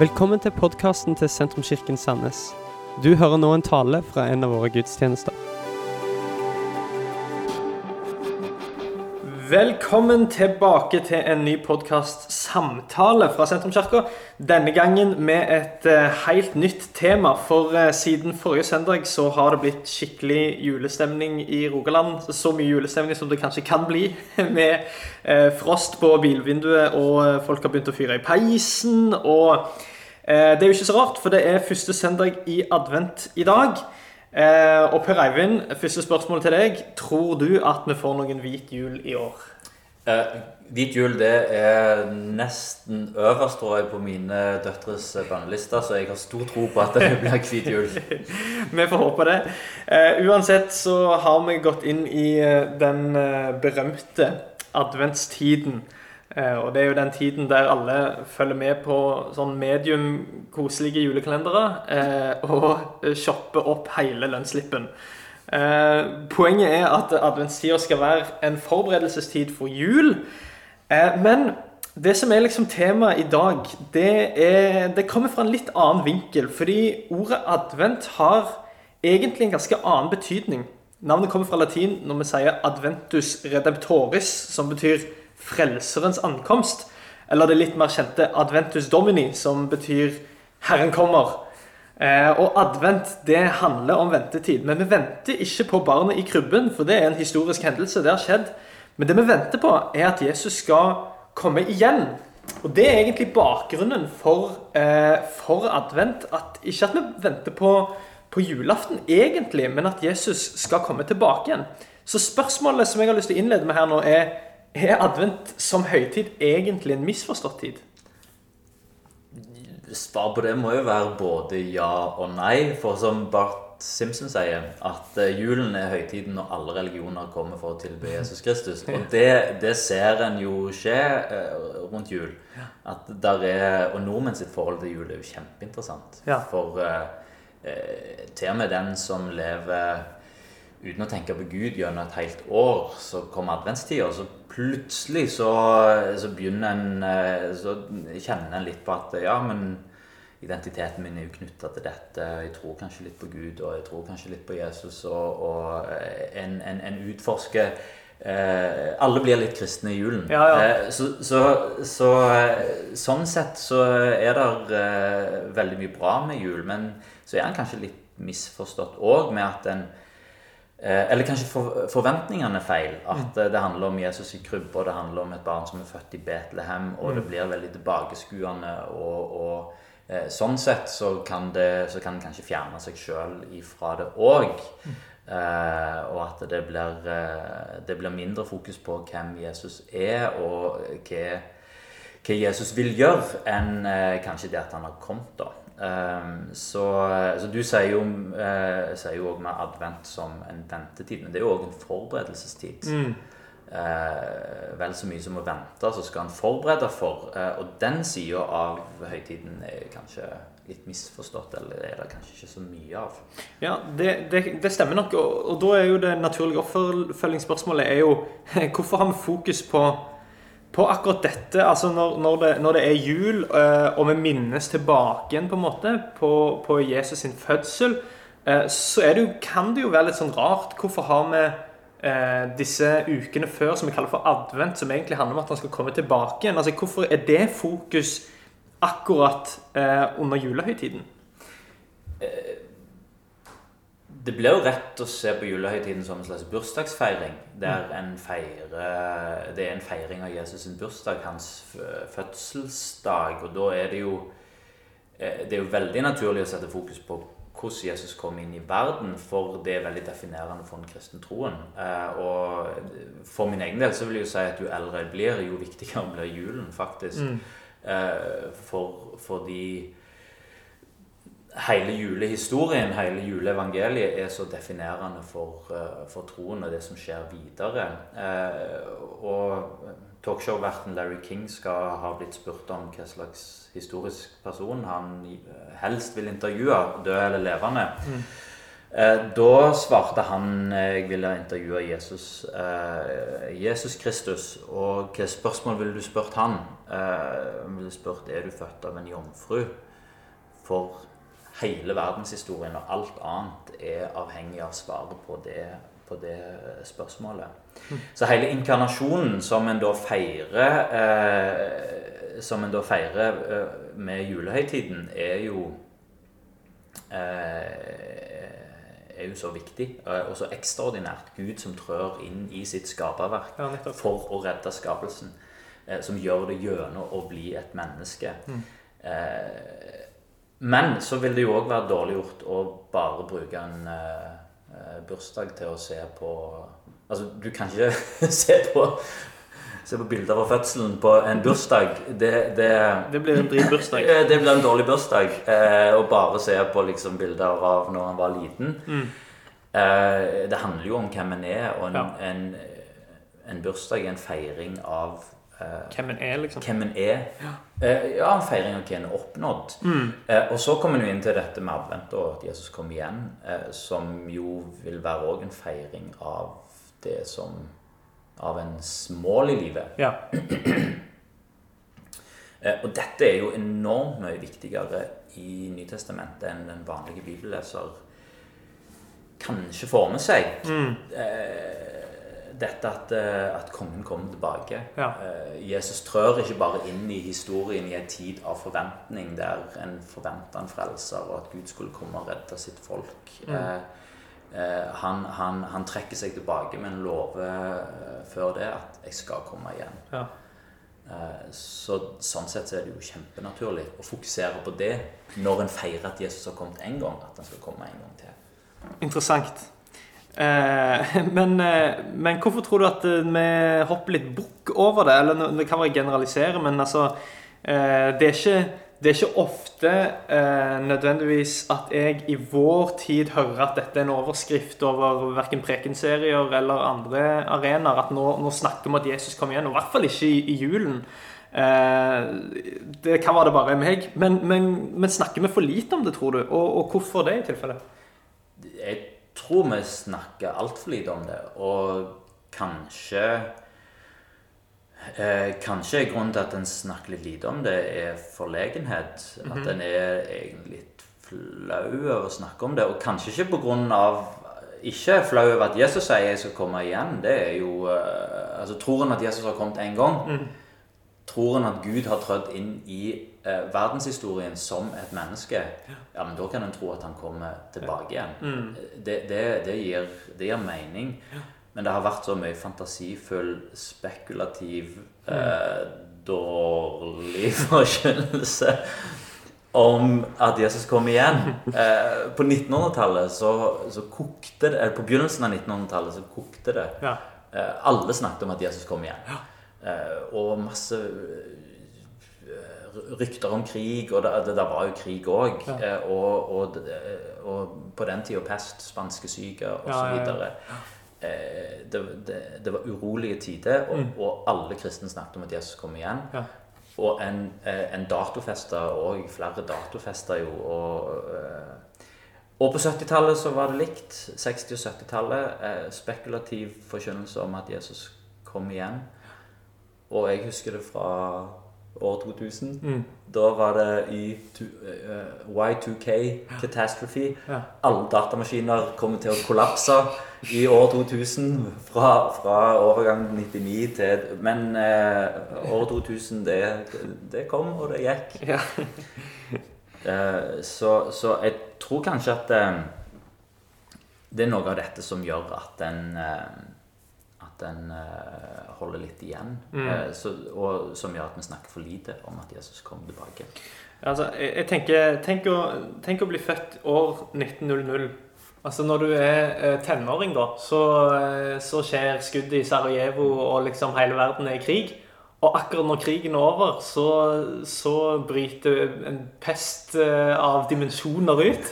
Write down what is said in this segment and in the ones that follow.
Velkommen til podkasten til Sentrumskirken Sandnes. Du hører nå en tale fra en av våre gudstjenester. Velkommen tilbake til en ny podkast, Samtale fra Sentrumskirka. Denne gangen med et eh, helt nytt tema. For eh, siden forrige søndag så har det blitt skikkelig julestemning i Rogaland. Så mye julestemning som det kanskje kan bli. Med eh, frost på bilvinduet, og folk har begynt å fyre i peisen. Og det er jo ikke så rart, for det er første søndag i advent i dag. Eh, og Per Eivind, første spørsmål til deg. Tror du at vi får noen hvit jul i år? Eh, hvit jul det er nesten øverst tror jeg, på mine døtres bannelister, så jeg har stor tro på at det blir hvit jul. Vi får håpe det. Eh, uansett så har vi gått inn i eh, den eh, berømte adventstiden. Eh, og det er jo den tiden der alle følger med på sånn medium koselige julekalendere eh, og shopper opp hele lønnsslippen. Eh, poenget er at adventstida skal være en forberedelsestid for jul. Eh, men det som er liksom temaet i dag, det, er, det kommer fra en litt annen vinkel. Fordi ordet advent har egentlig en ganske annen betydning. Navnet kommer fra latin når vi sier adventus redemptoris, som betyr frelserens ankomst. Eller det litt mer kjente adventus domini, som betyr Herren kommer. Eh, og advent det handler om ventetid. Men vi venter ikke på barnet i krybben, for det er en historisk hendelse. Det har skjedd. Men det vi venter på, er at Jesus skal komme igjen. Og det er egentlig bakgrunnen for, eh, for advent. At, ikke at vi venter på, på julaften, egentlig, men at Jesus skal komme tilbake igjen. Så spørsmålet som jeg har lyst til å innlede med her nå, er er advent som høytid egentlig en misforstått tid? Svar på det må jo være både ja og nei. For som Bart Simpson sier, at eh, julen er høytiden når alle religioner kommer for å tilby Jesus Kristus. Og det, det ser en jo skje eh, rundt jul. At der er, Og nordmenn sitt forhold til jul er jo kjempeinteressant. Ja. For eh, eh, til og med den som lever uten å tenke på Gud gjennom et helt år, så kommer adventstida, og så plutselig så, så begynner en eh, Så kjenner en litt på at ja, men identiteten min er jo knytta til dette. Jeg tror kanskje litt på Gud, og jeg tror kanskje litt på Jesus, og, og en, en, en utforsker Eh, alle blir litt kristne i julen. Ja, ja. Eh, så, så, så eh, sånn sett så er det eh, veldig mye bra med jul, men så er den kanskje litt misforstått òg med at en eh, Eller kanskje for, forventningene er feil. At eh, det handler om Jesus i krybba, det handler om et barn som er født i Betlehem, og det blir veldig tilbakeskuende. Og, og eh, sånn sett så kan det så kan det kanskje fjerne seg sjøl ifra det òg. Eh, og at det blir, eh, det blir mindre fokus på hvem Jesus er, og hva, hva Jesus vil gjøre, enn eh, kanskje det at han har kommet. da. Eh, så, så du sier jo, eh, sier jo også med advent som en ventetid, men det er jo òg en forberedelsestid. Eh, vel så mye som å vente, så skal en forberede for. Eh, og den sida av høytiden er kanskje litt misforstått, eller er det kanskje ikke så mye av. Ja, det, det, det stemmer nok. Og, og da er jo det naturlige oppfølgingsspørsmålet er jo hvorfor har vi fokus på, på akkurat dette? Altså når, når, det, når det er jul, eh, og vi minnes tilbake igjen på en måte på, på Jesus sin fødsel, eh, så det jo, kan det jo være litt sånn rart. Hvorfor har vi eh, disse ukene før som vi kaller for advent, som egentlig handler om at han skal komme tilbake igjen? Altså Hvorfor er det fokus akkurat eh, under julehøytiden? Det blir jo rett å se på julehøytiden som en slags bursdagsfeiring. Der en feirer, det er en feiring av Jesus' sin bursdag, hans fødselsdag. Og da er det jo eh, Det er jo veldig naturlig å sette fokus på hvordan Jesus kom inn i verden, for det er veldig definerende for den kristne troen. Eh, Og for min egen del så vil jeg jo si at jo eldre jeg blir, jo viktigere blir julen, faktisk. Mm. For, fordi hele julehistorien, hele juleevangeliet, er så definerende for, eh, for troen og det som skjer videre. Eh, Og talkshow-verten Larry King skal ha blitt spurt om hva slags historisk person han eh, helst vil intervjue, død eller levende. Eh, Da svarte han jeg ville intervjue Jesus, eh, Jesus Kristus. Og hva spørsmål ville du spurt han? Eh, Han ville spurt er du født av en jomfru. For hele verdenshistorien og alt annet er avhengig av svaret på det, på det spørsmålet. Så hele inkarnasjonen som en da feirer eh, Som en da feirer eh, med julehøytiden, er jo eh, er jo så viktig eh, og så ekstraordinært. Gud som trør inn i sitt skaperverk Ja, for å redde skapelsen. Eh, som gjør det gjennom å bli et menneske. Eh, men så vil det jo òg være dårlig gjort å bare bruke en eh, eh, bursdag til å se på Altså, du kan ikke se på Se på bilder fra fødselen på en bursdag. Det, det Det blir en dritbursdag. Det blir en dårlig bursdag. Eh, å bare se på liksom bilder av når han var liten. Eh, det handler jo om hvem en er, og en, Ja. en, en bursdag er en feiring av Hvem en er, liksom. hvem en er. Eh, ja, en feiring av hva en har oppnådd. Mm. og så kommer en jo inn til dette med advent og at Jesus kom igjen, eh, som jo vil være òg en feiring av det som Av ens mål i livet. Ja. Eh, Og dette er jo enormt mye viktigere i Nytestamentet enn den vanlige bibelleser kanskje får med seg. Eh, Dette at, eh, at kongen kommer tilbake. Ja. Eh, Jesus trør ikke bare inn i historien i en tid av forventning der en forventa en frelser, og at Gud skulle komme og redde sitt folk. Mm. eh, han, han, han trekker seg tilbake, men lover eh, før det at 'jeg skal komme igjen'. Ja. Eh, Så sånn sett er det jo kjempenaturlig å fokusere på det når en feirer at Jesus har kommet en gang, at han skal komme en gang til. Interessant. Eh, men, eh, men hvorfor tror du at eh, vi hopper litt bukk over det? Eller det kan være generalisere, men altså det, er ikke, det er ikke ofte nødvendigvis at jeg i vår tid hører at dette er en overskrift over verken prekenserier eller andre arenaer. At nå, nå snakker vi om at Jesus kom igjen. Og i hvert fall ikke i, i julen. Det kan være det bare meg. Men, men, men snakker vi for lite om det, tror du? Og, og hvorfor det, i tilfelle? Tror vi snakker altfor lite om det, og kanskje eh, Kanskje grunnen til at en snakker litt lite om det, er forlegenhet. At en er egentlig litt flau over å snakke om det. Og kanskje ikke på grunn av Ikke flau over at Jesus sier 'jeg skal komme igjen'. Det er jo eh, Altså, tror en at Jesus har kommet én gang? Tror en at Gud har trødd inn i eh, verdenshistorien som et menneske, ja, men da kan en tro at han kommer tilbake igjen. Det, det, det, gir, det gir mening. Men det har vært så mye fantasifull, spekulativ, eh, dårlig forkynnelse om at Jesus kom igjen. Eh, på 1900-tallet så, så kokte det Eller på begynnelsen av 1900-tallet så kokte det. Ja. Eh, alle snakket om at Jesus kom igjen. Eh, og masse eh, rykter om krig, og det, det, var jo krig òg. Ja. Eh, og, og, og på den tida pest, spanske syke osv. Ja, ja, Eh, det, det, det var urolige tider, og, og alle kristne snakket om at Jesus kom igjen. Mm. Ja. Og en, eh, en datofesta og flere datofester jo. Og, eh, og på 70-tallet så var det likt. 60- og 70-tallet. Eh, spekulativ forkynnelse om at Jesus kom igjen. Og jeg husker det fra år 2000. Mm. Da var det i tu- eh, Y2K catastrophe. Ja. Alle datamaskiner kommer til å kollapse i år 2000 fra, fra overgang 99 til Men eh, år 2000, det, det kom, og det gikk. Ja. Eh, så, så jeg tror kanskje at eh, det er noe av dette som gjør at en eh, At en uh, holder litt igjen. Eh, så, og som gjør at vi snakker for lite om at Jesus kommer tilbake. Altså, jeg, jeg tenker tenk å, tenk å bli født år 1900. Altså Når du er uh, tenåring, da, så, eh, så skjer skuddet i Sarajevo, og liksom hele verden er i krig. Og akkurat når krigen er over, så, så bryter en pest eh, av dimensjoner ut.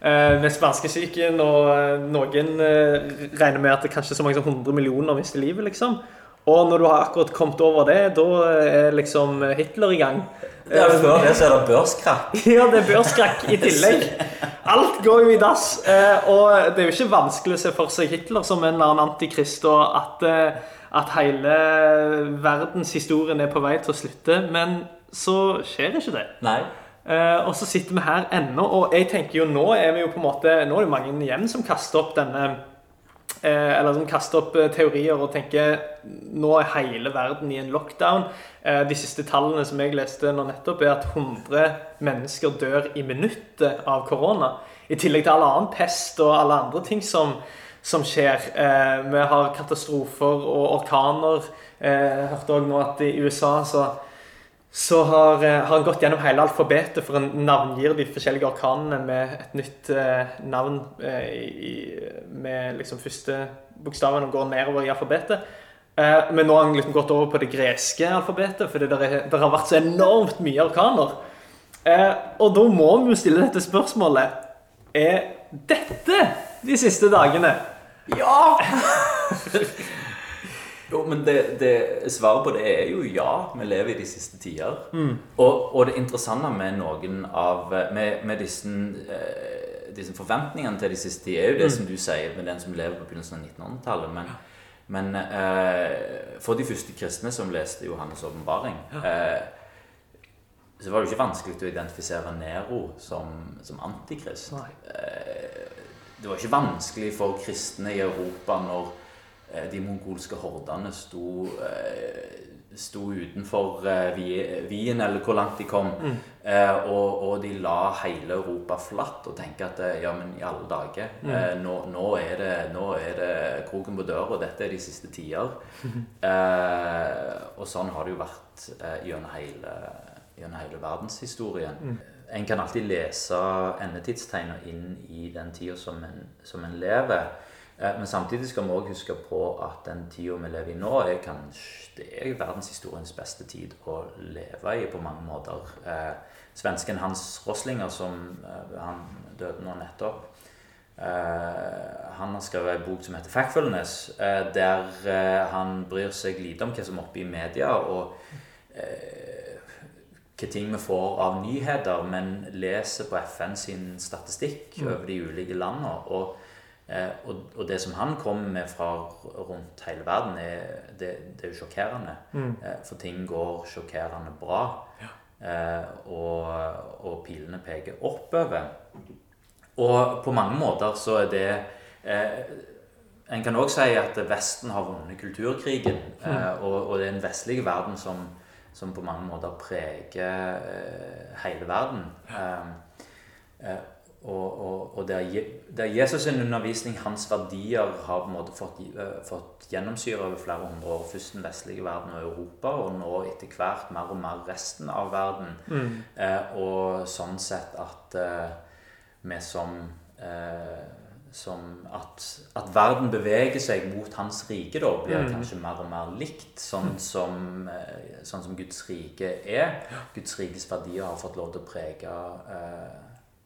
Eh, med spanskesyken, og eh, noen eh, regner med at det kanskje så mange som 100 millioner mister livet. liksom. Og når du har akkurat kommet over det, da er liksom Hitler i gang. Ja, Før det så er det børskrakk. Ja, det er børskrakk i tillegg. Alt går jo i dass. Og det er jo ikke vanskelig å se for seg Hitler som en eller annen antikrist, og at, at hele verdenshistorien er på vei til å slutte. Men så skjer ikke det. Nei. Eh, og så sitter vi her ennå, og jeg tenker jo nå er vi jo på en måte Nå er det mange igjen som kaster opp denne uh, Eller som kaster opp eh, teorier og tenker nå er hele verden i en lockdown. Uh, de siste tallene som jeg leste nå nettopp, er at 100 mennesker dør i minuttet av korona. I tillegg til all annen pest og alle andre ting som, som skjer. Vi har katastrofer og orkaner. Jeg hørte òg nå at i USA så så har, eh, har han gått gjennom hele alfabetet, for han navngir de forskjellige orkanene med et nytt eh, navn eh, i, med liksom første bokstaven og går nedover i alfabetet. Eh, men nå har han liksom gått over på det greske alfabetet, fordi det, er, det har vært så enormt mye orkaner. Eh, og da må vi jo stille dette spørsmålet Er dette de siste dagene? Ja! jo, men det, det, svaret på det er jo ja. Vi lever i de siste tider. Og, og det interessante med noen av Med, med disse, eh, disse forventningene til de siste tider, er jo det som du sier med den som lever på begynnelsen av 1900-tallet. Men, men eh, for de første kristne som leste Johannes' åpenbaring eh, så var det jo ikke vanskelig å identifisere Nero som, som antikrist. Eh, det var ikke vanskelig for kristne i Europa når de mongolske hordene sto, eh, sto utenfor eh, Wien, eller hvor langt de kom, eh, og, og de la hele Europa flatt og tenkte at eh, ja, men i alle dager eh, nå, nå, er det, nå er det kroken på døra, dette er de siste tider. Eh, og sånn har det jo vært eh, gjennom hele, gjennom hele verdenshistorien. En kan alltid lese endetidstegner inn i den tida som en, som en lever. Eh, Men samtidig skal vi også huske på at den tida vi lever i nå, er kanskje det er verdenshistoriens beste tid å leve i på mange måter. Eh, svensken Hans Roslinger, som eh, han døde nå nettopp, eh, han har skrevet en bok som heter 'Factfulness', eh, der eh, han bryr seg lite om hva som er oppe i media. og eh, hva ting vi får av nyheter, men leser på FN sin statistikk over de ulike landene. Og, og, og det som han kommer med fra rundt hele verden, er, det, det er jo sjokkerende. Mm. for ting går sjokkerende bra. Ja. og, og pilene peker oppover. Og på mange måter så er det eh, En kan òg si at Vesten har vunnet kulturkrigen. Eh, og, og det er en vestlig verden som, som på mange måter preger eh, hele verden. Ja. eh, og, og, og der, der Jesus' sin undervisning, hans verdier, har på en måte fått, eh, fått gjennomsyre over flere hundre år. Først den vestlige verden og Europa, og nå etter hvert mer og mer resten av verden. Eh, og sånn sett at eh, vi som, eh, som at, at verden beveger seg mot hans rike, da, blir kanskje mer og mer likt. Sånn som, eh, sånn som Guds rike er. Guds rikes verdier har fått lov til å prege,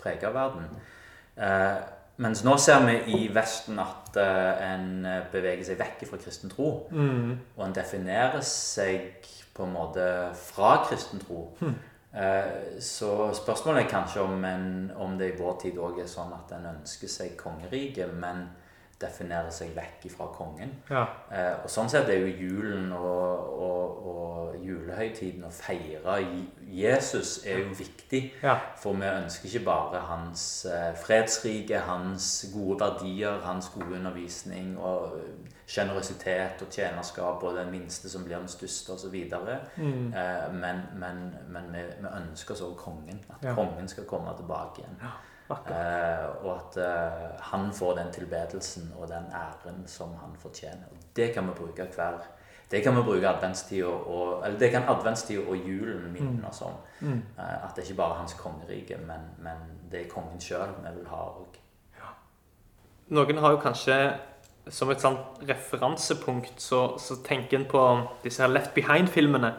eh, prege verden. Eh, mens nå ser vi i Vesten at eh, en beveger seg vekk fra kristen tro. Og en definerer seg på en måte fra kristen tro. Eh, Så spørsmålet er kanskje om, en, om det i vår tid òg er sånn at en ønsker seg kongeriket, men definerer seg vekk fra kongen. Ja. Eh, og sånn sett er jo julen og, og, og julehøytiden å feire Jesus er jo viktig. Ja. For vi ønsker ikke bare hans eh, fredsrike, hans gode verdier, hans gode undervisning og sjenerøsitet og tjenerskap og den minste som blir den største osv. Mm. Eh, men men, men vi, vi ønsker oss også kongen. At Ja. kongen skal komme tilbake igjen. Eh, og at eh, han får den tilbedelsen og den æren som han fortjener. Og det kan vi bruke hver det kan vi bruke adventstida og Eller det kan adventstida og julen minne oss om. Mm. Eh, at det ikke bare er hans kongerike, men, men det er kongen sjøl vi vil ha òg. Noen har jo kanskje som et sånt referansepunkt så, så tenker en på disse her Left Behind-filmene.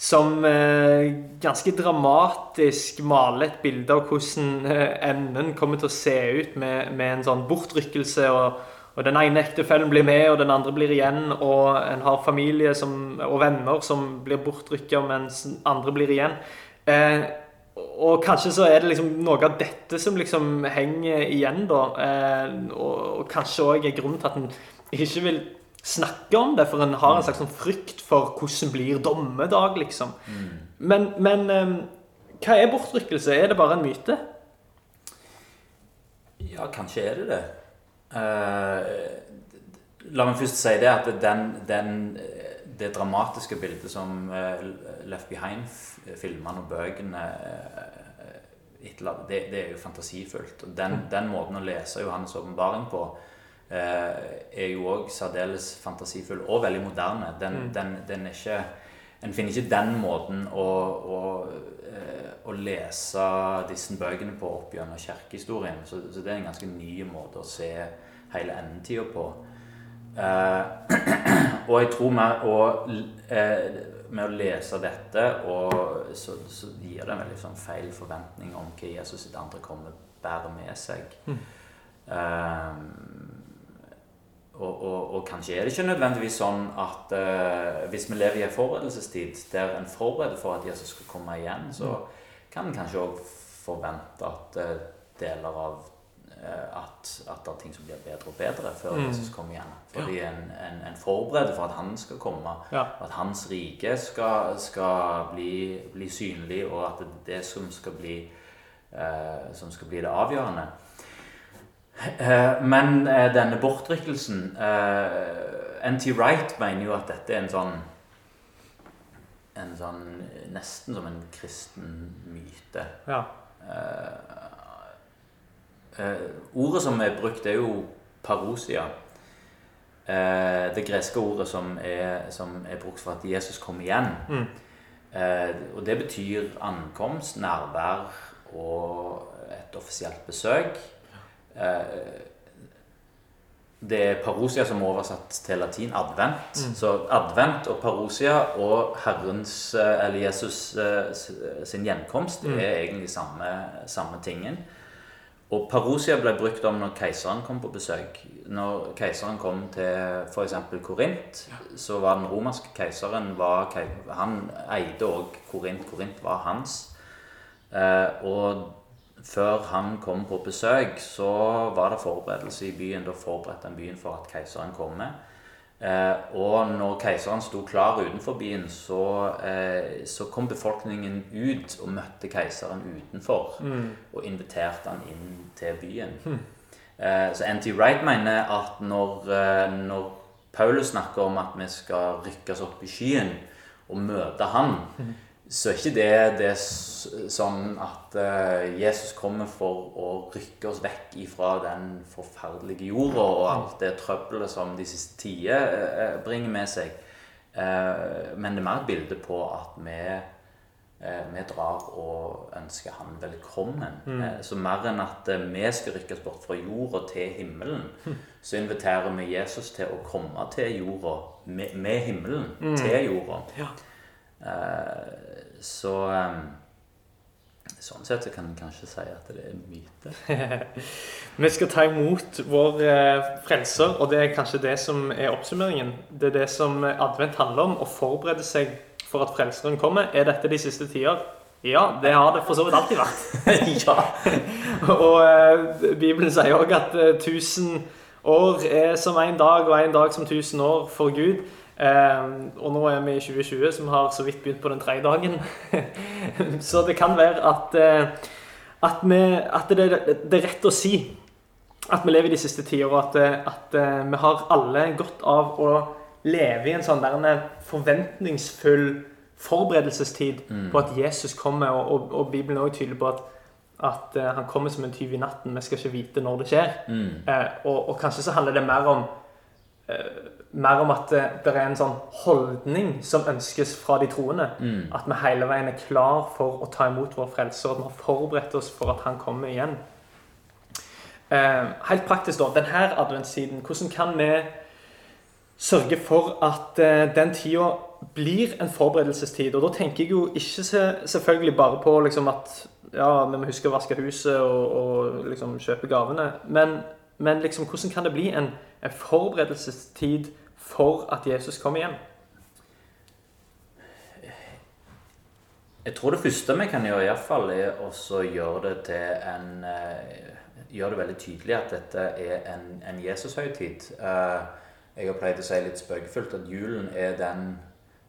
Som eh, ganske dramatisk maler et bilde av hvordan eh, enden kommer til å se ut med, med en sånn bortrykkelse. Og, og den ene ektefellen blir med, og den andre blir igjen. Og en har familie som, og venner som blir bortrykka, mens andre blir igjen. Eh, og kanskje så er det liksom noe av dette som liksom henger igjen, da. Eh, og, og kanskje òg er grunnen til at en ikke vil snakke om det, for en har en slags sånn frykt for hvordan blir dommedag, liksom. Men, men eh, hva er bortrykkelse? Er det bare en myte? Ja, kanskje er det det. Uh, la meg først si det at den, den, det dramatiske bildet som eh, Left Behind-filmene og bøkene eh, det, det er jo fantasifullt. Og den, den måten å lese Johannes' åpenbaring på er jo òg særdeles fantasifull og veldig moderne. Den, den, den er ikke En finner ikke den måten å, å, eh, å lese disse bøkene på opp gjennom kirkehistorien. Så, så det er en ganske ny måte å se hele endetida på. Eh, og jeg tror med å, eh, med å lese dette, og så, så gir det en veldig sånn feil forventning om hva Jesus sitt andre kommer bærer med seg. Eh, og, og, og kanskje er det ikke nødvendigvis sånn at eh, hvis vi lever i en forberedelsestid der en forbereder for at Jesus skal komme igjen, så kan en kanskje òg forvente at eh, deler av eh, at, at det er ting som blir bedre og bedre før Mm. Jesus kommer igjen. Fordi en, en, en forbereder for at han skal komme, Ja. at hans rike skal, skal bli, bli synlig, og at det er det som skal bli, eh, som skal bli det avgjørende. Eh, Men eh, denne bortrykkelsen eh, N.T. Wright mener jo at dette er en sånn En sånn Nesten som en kristen myte. Ja. Uh, uh, ordet som er brukt, er jo parosia. Uh, det greske ordet som er, som er brukt for at Jesus kom igjen. Mm. Og det betyr ankomst, nærvær og et offisielt besøk. Eh, det er parosia som er oversatt til latin advent. Så advent og parosia og Herrens, eh, eller Jesus eh, sin gjenkomst er egentlig samme, samme tingen. Og parosia ble brukt om når keiseren kom på besøk. Når keiseren kom til f.eks. Korint, så var den romerske keiseren var, Han eide òg Korint. Korint var hans. Eh, og før han kom på besøk, så var det forberedelse i byen. Da forberedte han byen for at keiseren kommer. Eh, og når keiseren sto klar utenfor byen, så, eh, så kom befolkningen ut og møtte keiseren utenfor. Og inviterte han inn til byen. Eh, så N.T. Wright mener at når, eh, når Paulus snakker om at vi skal rykkes opp i skyen og møte han, så er ikke det, det sånn at eh, Jesus kommer for å rykke oss vekk ifra den forferdelige jorda og alt det trøbbelet som de siste tider eh, bringer med seg. Eh, men det er mer et bilde på at vi, eh, vi drar og ønsker han velkommen. Eh, så mer enn at eh, vi skal rykkes bort fra jorda til himmelen, så inviterer vi Jesus til å komme til jorda med, med himmelen til jorda. Ja. Eh, så Sånn sett så kan en kanskje si at det er en myte. Vi skal ta imot vår eh, frelser, og det er kanskje det som er oppsummeringen. Det er det som advent handler om, å forberede seg for at frelseren kommer. Er dette de siste tider? Ja, det har det for så vidt alltid vært. ja. Og eh, Bibelen sier òg at eh, 1000 år er som én dag, og én dag som 1000 år for Gud. Eh, og nå er vi i 2020, som har så vidt begynt på den tredje dagen. så det kan være at, eh, at, vi, at det, det er rett å si at vi lever i de siste tider, og at, eh, at vi har alle godt av å leve i en sånn der en forventningsfull forberedelsestid på at Jesus kommer, og, og, og Bibelen er også tydelig på at, at uh, han kommer som en tyv i natten. Vi skal ikke vite når det skjer. Mm. Uh, og, og kanskje så handler det mer om mer om at det, det er en sånn holdning som ønskes fra de troende. Mm. At vi hele veien er klar for å ta imot vår frelser, og at vi har forberedt oss for at han kommer igjen. Eh, helt praktisk, da. Denne adventstiden, hvordan kan vi sørge for at eh, den tida blir en forberedelsestid? Og da tenker jeg jo ikke se, selvfølgelig bare på liksom at ja, vi må huske å vaske huset og, og liksom kjøpe gavene. Men, men liksom, hvordan kan det bli en, en forberedelsestid for at Jesus kommer igjen? Jeg tror det første vi kan gjøre, i hvert fall, er å gjøre det til en eh, Gjøre det veldig tydelig at dette er en, en Jesushøytid. Eh, jeg har pleid å si litt spøkefullt at julen er den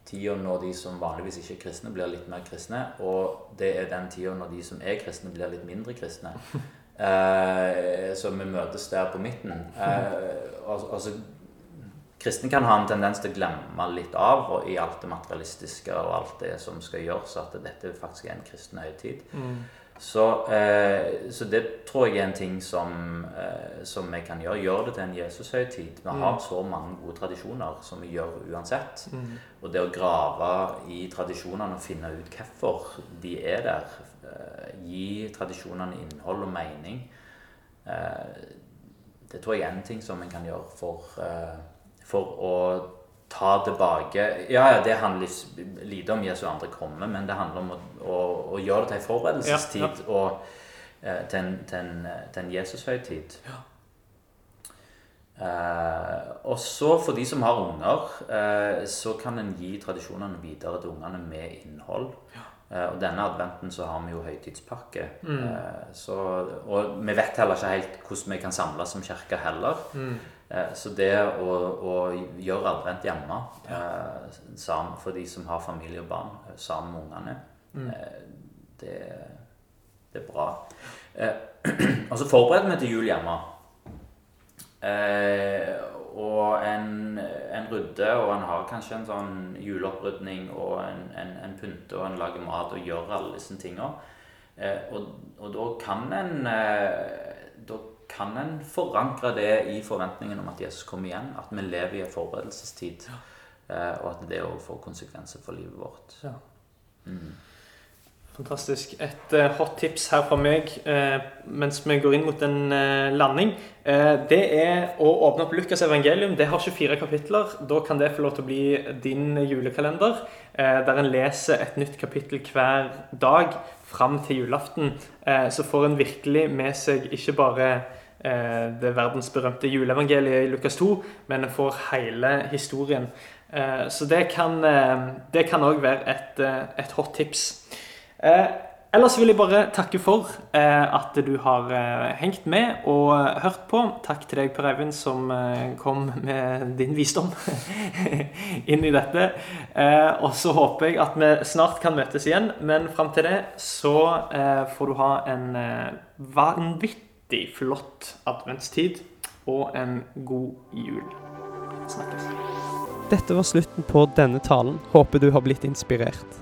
tida når de som vanligvis ikke er kristne, blir litt mer kristne. Og det er den tida når de som er kristne, blir litt mindre kristne. Eh, så vi møtes der på midten. Eh, altså, kristne kan ha en tendens til å glemme litt av og i alt det materialistiske og alt det som skal gjøres, at dette faktisk er en kristen høytid. Mm. Så, eh, så, det tror jeg er en ting som, eh, som vi kan gjøre. Gjør det til en Jesushøytid. Vi har mm. så mange gode tradisjoner som vi gjør uansett. Mm. Og det å grave i tradisjonene og finne ut hvorfor de er der, gi tradisjonene innhold og mening, eh, det tror jeg er en ting som en kan gjøre for, eh, for å ta tilbake Ja, ja, det handler lite om Jesu andre komme, men det handler om å, å, å gjøre det til en forberedelsestid ja, ja. og eh, til en, til en, til en Jesushøytid. Ja. Eh, og så for de som har unger, eh, så kan en gi tradisjonene videre til ungene med innhold. Ja. Eh, og denne adventen så har vi jo høytidspakke. Mm. Eh, så, og vi vet heller ikke helt hvordan vi kan samles som kirke heller. Mm. Eh, så det å, å, gjøre advent hjemme ja. sammen for de som har familie og barn, sammen med ungene, mm. det, det, er bra. Og så forbereder vi til jul hjemme. Og en, en rydder, og en har kanskje en sånn juleopprydning, og en, en, en pynter, og en lager mat og gjør alle disse tingene. Eh, og, og, da kan en eh, Da kan en forankre det i forventningen om at Jesus kommer igjen. At vi lever i en forberedelsestid. Eh, og at det òg får konsekvenser for livet vårt. Ja. Mm. Fantastisk. Et uh, hot tips her fra meg uh, mens vi går inn mot en uh, landing, det er å åpne opp Lukas evangelium. Det har 24 kapitler. Da kan det få lov til å bli din julekalender, der en leser et nytt kapittel hver dag fram til julaften. så får en virkelig med seg ikke bare det verdensberømte juleevangeliet i Lukas 2, men en får hele historien. så det kan òg være et, et hot tips. Eh, ellers vil jeg bare takke for eh, at du har eh, hengt med og hørt på. Takk til deg, Per Eivind, som kom med din visdom inn i dette. Og så håper jeg at vi snart kan møtes igjen, men fram til det så får du ha en vanvittig flott adventstid og en god jul. Snakkes. Dette var slutten på denne talen. Håper du har blitt inspirert.